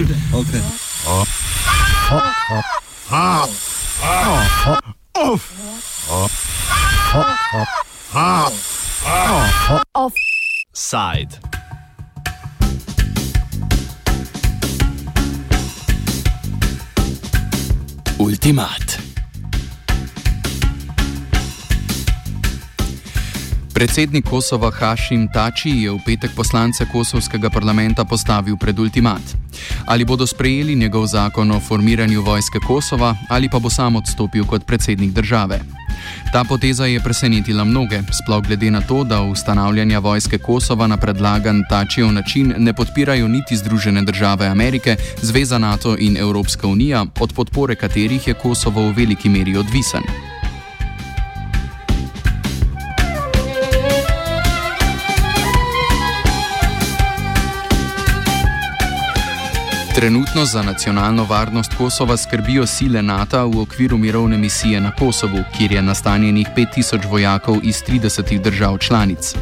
Okay. okay. Oh. Oh. Oh. Predsednik Kosova Hašim Tači je v petek poslance kosovskega parlamenta postavil pred ultimat. Ali bodo sprejeli njegov zakon o formiranju vojske Kosova, ali pa bo sam odstopil kot predsednik države. Ta poteza je presenetila mnoge, sploh glede na to, da ustanavljanja vojske Kosova na predlagan Tačijev način ne podpirajo niti Združene države Amerike, Zveza NATO in Evropska unija, od podpore katerih je Kosovo v veliki meri odvisen. Trenutno za nacionalno varnost Kosova skrbijo sile NATO v okviru mirovne misije na Kosovu, kjer je nastanjenih 5000 vojakov iz 30 držav članic.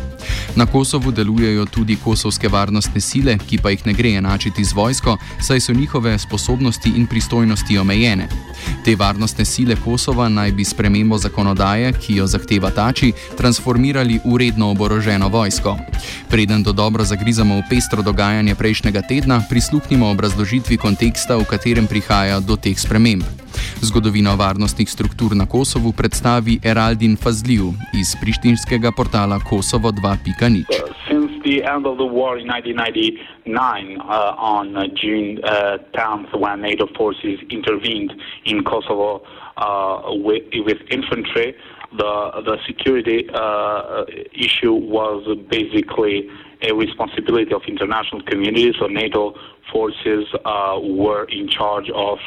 Na Kosovu delujejo tudi kosovske varnostne sile, ki pa jih ne gre enačiti z vojsko, saj so njihove sposobnosti in pristojnosti omejene. Te varnostne sile Kosova naj bi spremembo zakonodaje, ki jo zahteva Tači, transformirali v redno oboroženo vojsko. Preden do dobro zagrizamo v pestro dogajanje prejšnjega tedna, prisluhnimo obrazložitvi konteksta, v katerem prihaja do teh sprememb. Zgodovino varnostnih struktur na Kosovu predstavi Eraldin Fazliju iz prištinskega portala Kosovo 2.0. the end of the war in 1999, uh, on uh, June uh, 10th, when NATO forces intervened in Kosovo uh, with, with, infantry, the the security uh, issue was basically a responsibility of international community. So NATO forces uh, were in charge of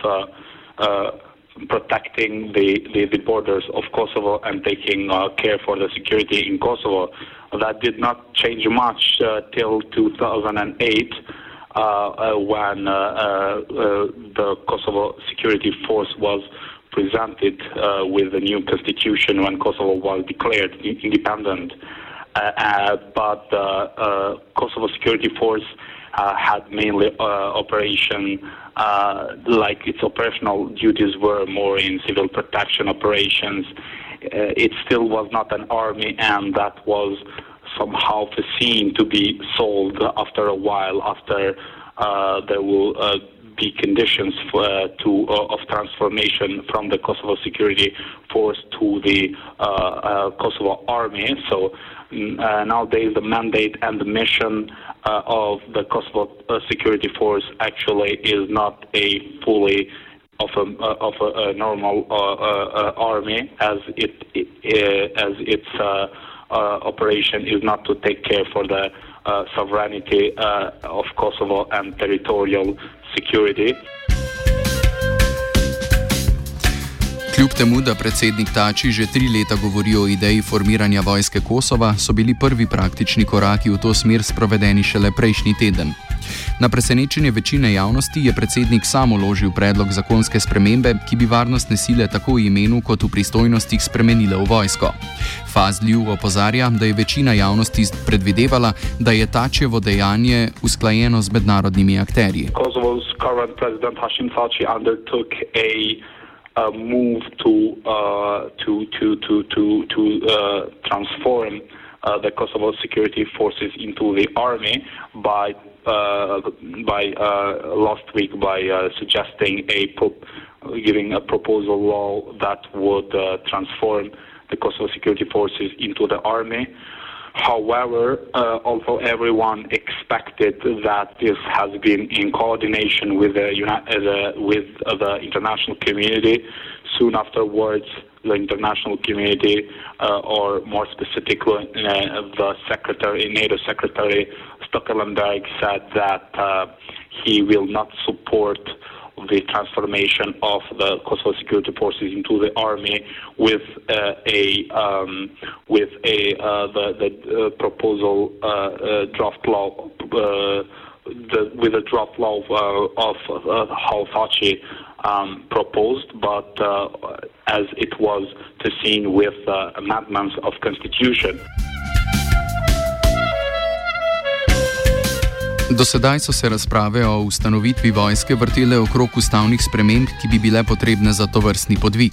protecting the, the, the, borders of Kosovo and taking uh, care for the security in Kosovo. That did not change much uh, till 2008 uh, uh, when uh, uh, the Kosovo Security Force was presented with a new constitution when Kosovo was declared independent. but the Kosovo Security Force uh, had mainly uh, operation, uh, like its operational duties were more in civil protection operations. it still was not an army, and that was somehow foreseen to be sold after a while, after there will conditions for, uh, to uh, of transformation from the Kosovo Security Force to the uh, Kosovo Army. So mm, nowadays, the mandate and the mission uh, of the Kosovo uh, Security Force actually is not a fully of a, uh, of a, a normal uh, uh, army, as it, it as its operation is not to take care for the sovereignty of Kosovo and territorial security. Kljub temu, da predsednik Tači že tri leta govori o ideji formiranja vojske Kosova, so bili prvi praktični koraki v to smer sprovedeni šele prejšnji teden. Na presenečenje večine javnosti je predsednik sam uložil predlog zakonske spremembe, ki bi varnostne sile tako v imenu kot v pristojnostih spremenile v vojsko. Fazljiv opozarja, da je večina javnosti predvidevala, da je Tačevo dejanje usklajeno z mednarodnimi akterji. Kosovo's current president Hashim Tači undertook a uh, move to uh, to to to to to uh, transform uh, the Kosovo security forces into the army by uh, by uh, last week by suggesting a giving a proposal law that would transform the Kosovo security forces into the army. However, uh, although everyone expected that this has been in coordination with the, uh, with the international community, soon afterwards the international community, uh, or more specifically uh, the secretary, NATO Secretary Stoltenberg, said that uh, he will not support the transformation of the Kosovo security forces into the army with uh, a um, with a uh, the, the uh, proposal uh, uh, draft law uh, the, with a draft law of how Thaci um, proposed, but as it was to seen with amendments of constitution. Do sedaj so se razprave o ustanovitvi vojske vrtele okrog ustavnih sprememb, ki bi bile potrebne za to vrstni podvig.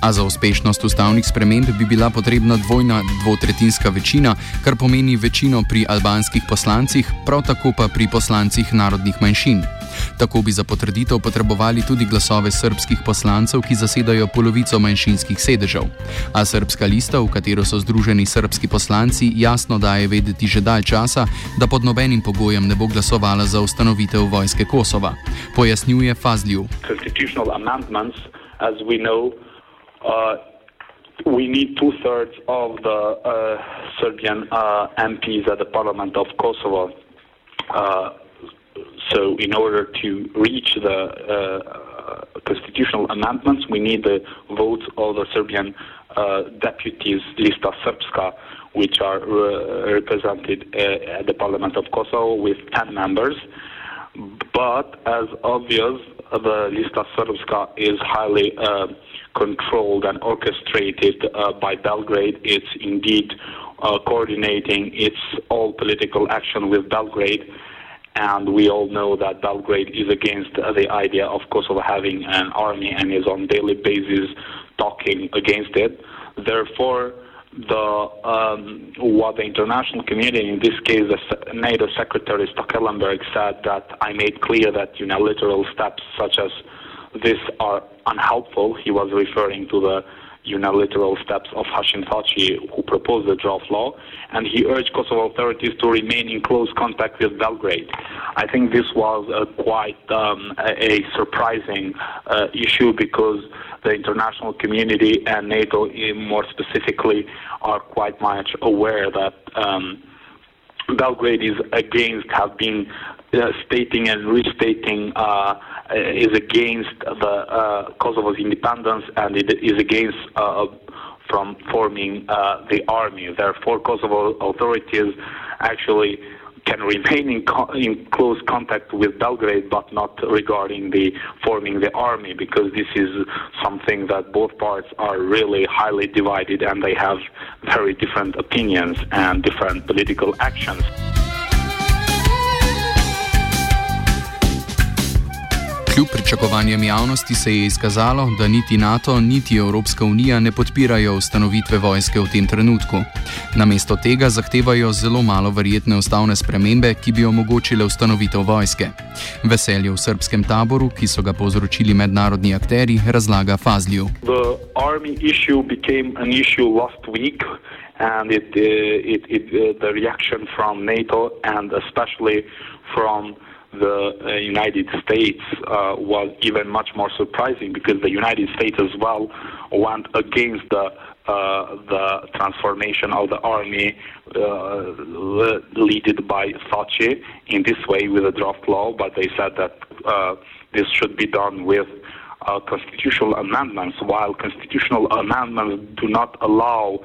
A za uspešnost ustavnih sprememb bi bila potrebna dvojna dvotretinska večina, kar pomeni večino pri albanskih poslancih, prav tako pa pri poslancih narodnih manjšin. Tako bi za potrditev potrebovali tudi glasove srpskih poslancev, ki zasedajo polovico manjšinskih sedežev. A srpska lista, v katero so združeni srpski poslanci, jasno daje vedeti že dalj časa, da pod nobenim pogojem ne bo glasovala za ustanovitev vojske Kosova. Pojasnjuje Fazljiv. Uh, we need two thirds of the uh, Serbian uh, MPs at the Parliament of Kosovo. Uh, So, in order to reach the uh, constitutional amendments, we need the votes of the Serbian uh, deputies, Lista Srpska, which are uh, represented uh, at the Parliament of Kosovo with 10 members. But, as obvious, the Lista Srpska is highly uh, controlled and orchestrated by Belgrade. It's indeed coordinating its all political action with Belgrade and we all know that Belgrade is against the idea of Kosovo having an army and is on daily basis talking against it. Therefore, the um, what the international community, in this case the NATO Secretary Stoltenberg, said that I made clear that unilateral steps such as this are unhelpful. He was referring to the unilateral steps of Hashim Thaci, who proposed the draft law, and he urged Kosovo authorities to remain in close contact with Belgrade. I think this was a quite um, a, surprising uh, issue because the international community and NATO, more specifically, are quite much aware that. Um, Belgrade is against, have been stating and restating uh, is against the uh, Kosovo's independence and it is against uh, from forming uh, the army. Therefore, Kosovo authorities actually can remain in, co- in, close contact with Belgrade, but not regarding the forming the army, because this is something that both parts are really highly divided and they have very different opinions and different political actions. Kljub pričakovanjem javnosti se je izkazalo, da niti NATO, niti Evropska unija ne podpirajo ustanovitve vojske v tem trenutku. Namesto tega zahtevajo zelo malo verjetne ustavne spremembe, ki bi omogočile ustanovitev vojske. Veselje v srpskem taboru, ki so ga povzročili mednarodni akteri, razlaga Fazliju. And it, uh, it, it, uh, the reaction from NATO and especially from the uh, United States uh, was even much more surprising because the United States as well went against the uh, the transformation of the army uh, led by Thaci in this way with a draft law, but they said that uh, this should be done with uh, constitutional amendments, while constitutional amendments do not allow,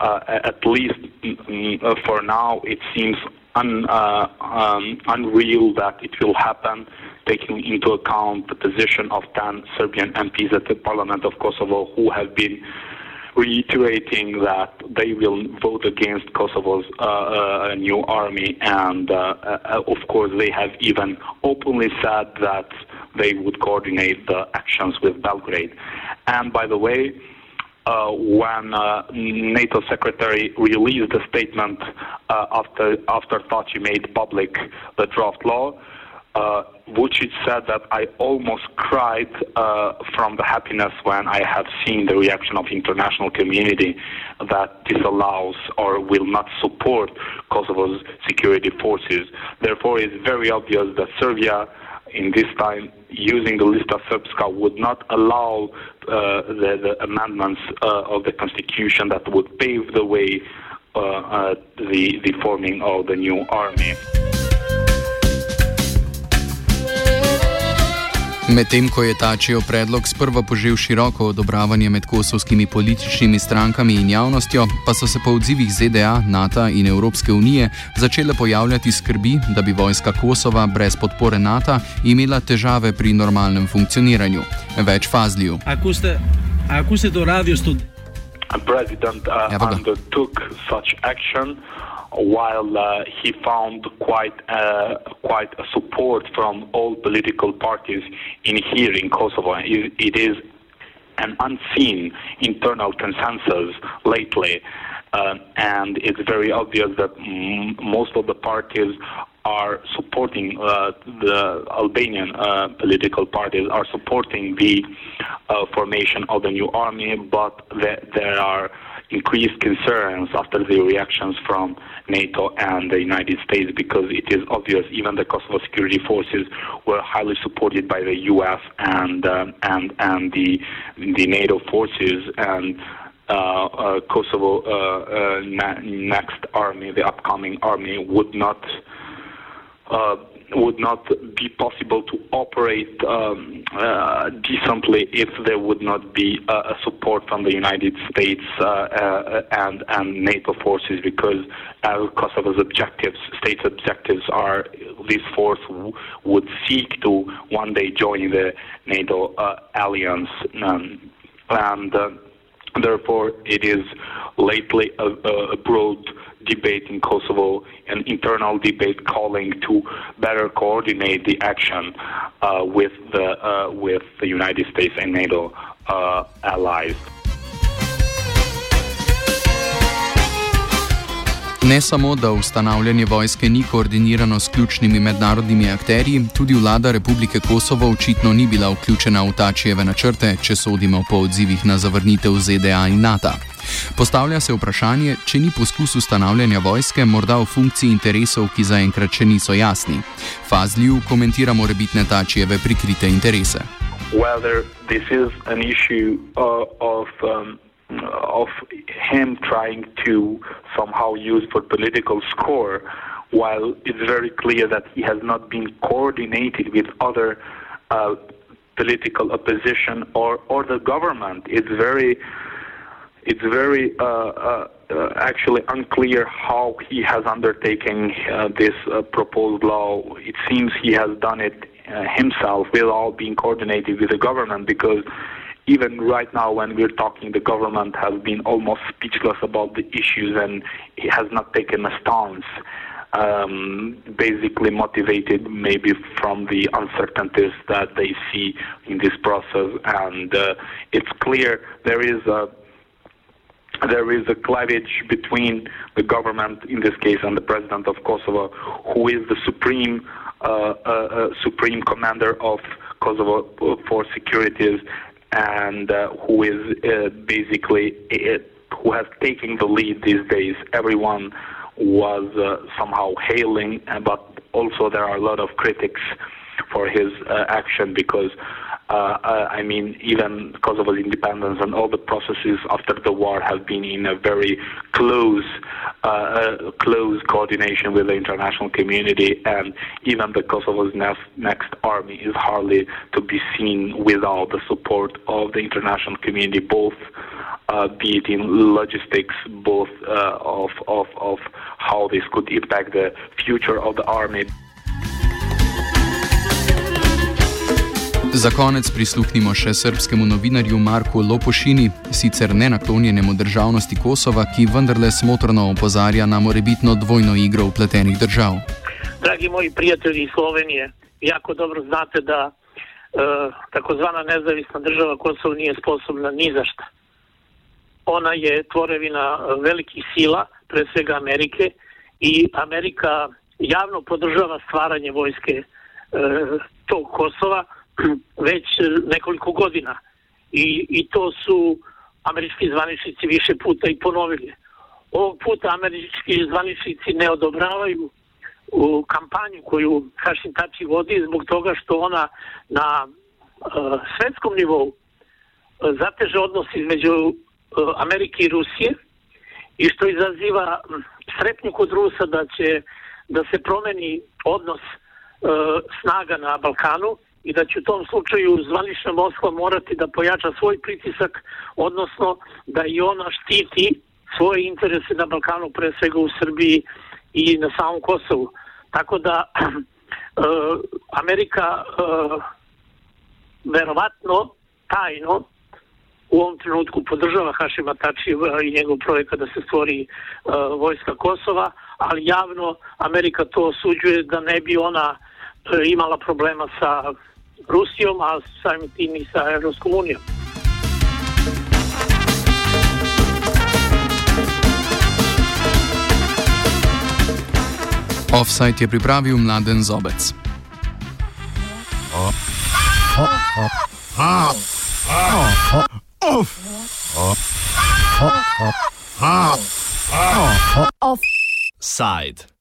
uh, at least mm, for now, it seems un, uh, um, unreal that it will happen, taking into account the position of 10 Serbian MPs at the Parliament of Kosovo who have been reiterating that they will vote against Kosovo's uh, uh, new army, and uh, uh, of course they have even openly said that they would coordinate the actions with Belgrade. And by the way, uh, when uh, NATO Secretary released a statement uh, after after Thaci made public the draft law, uh, Vucic said that I almost cried uh, from the happiness when I have seen the reaction of international community that disallows or will not support Kosovo's security forces. Therefore, it's very obvious that Serbia in this time using the list of Srpska would not allow uh, the, the, amendments uh, of the constitution that would pave the way uh, uh the, the forming of the new army. Medtem ko je tačijo predlog sprva požel široko odobravanje med kosovskimi političnimi strankami in javnostjo, pa so se po odzivih ZDA, NATO in Evropske unije začele pojavljati skrbi, da bi vojska Kosova brez podpore NATO imela težave pri normalnem funkcioniranju. Več fazljiv. President uh, undertook such action while uh, he found quite uh, quite a support from all political parties in here in Kosovo. it, it is an unseen internal consensus lately, uh, and it's very obvious that m- most of the parties are supporting uh, the Albanian uh, political parties are supporting the uh, formation of the new army, but there are increased concerns after the reactions from NATO and the United States because it is obvious even the Kosovo security forces were highly supported by the U.S. and um, and and the the NATO forces and. Uh, uh, Kosovo uh, uh na- next army, the upcoming army, would not uh, would not be possible to operate um, uh, decently if there would not be uh, a support from the United States uh, uh and and NATO forces because Kosovo's objectives, state's objectives are this force would seek to one day join the NATO uh, alliance um, and therefore it is lately a, a broad debate in Kosovo, an internal debate calling to better coordinate the action uh, with the uh, with the United States and NATO uh, allies. Ne samo, da ustanavljanje vojske ni koordinirano s ključnimi mednarodnimi akterji, tudi vlada Republike Kosovo očitno ni bila vključena v tačjeve načrte, če sodimo po odzivih na zavrnitev ZDA in NATO. Postavlja se vprašanje, če ni poskus ustanavljanja vojske morda v funkciji interesov, ki zaenkrat še niso jasni. Fazljiv komentira morebitne tačjeve prikrite interese. Whether this is an issue uh, of um, of him trying to somehow use for political score, while it's very clear that he has not been coordinated with other uh, political opposition or, or the government. It's very it's very uh, uh, uh actually unclear how he has undertaken uh, this uh, proposed law. It seems he has done it himself without being coordinated with the government because even right now when we're talking, the government has been almost speechless about the issues and it has not taken a stance. Um, basically motivated maybe from the uncertainties that they see in this process, and uh, it's clear there is a there is a cleavage between the government, in this case, and the president of Kosovo, who is the supreme uh, uh, uh supreme commander of Kosovo for securities and uh, who is uh, basically uh, who has taken the lead these days. Everyone was somehow hailing, but also there are a lot of critics for his action because I mean, even Kosovo's independence and all the processes after the war have been in a very close, uh, uh close coordination with the international community, and even the Kosovo's next, next army is hardly to be seen without the support of the international community, both. Uh, be it in logistics, both uh, of, of, of how this could impact the future of the army. Za konec prisluhnimo še srpskemu novinarju Marku Lopošini, sicer ne naklonjenemu državnosti Kosova, ki vendarle smotrno opozarja na morebitno dvojno igro upletenih držav. Dragi moji prijatelji iz Slovenije, jako dobro znate da e, takozvana nezavisna država Kosovo nije sposobna ni za šta. Ona je tvorevina velikih sila, pre svega Amerike, i Amerika javno podržava stvaranje vojske e, tog Kosova, već e, nekoliko godina i, i to su američki zvaničnici više puta i ponovili. Ovog puta američki zvaničnici ne odobravaju u kampanju koju Hašim Tači vodi zbog toga što ona na uh, svetskom nivou uh, zateže odnos između uh, Amerike i Rusije i što izaziva sretnju kod Rusa da će da se promeni odnos uh, snaga na Balkanu i da će u tom slučaju zvanična Moskva morati da pojača svoj pritisak, odnosno da i ona štiti svoje interese na Balkanu, pre svega u Srbiji i na samom Kosovu. Tako da uh, Amerika uh, verovatno tajno u ovom trenutku podržava Hašima Tači eh, i njegov projekat da se stvori uh, vojska Kosova, ali javno Amerika to osuđuje da ne bi ona uh, imala problema sa Rusijom, a samim tim i sa Evropskom unijom. Offside je pripravil mladen zobec. Offside.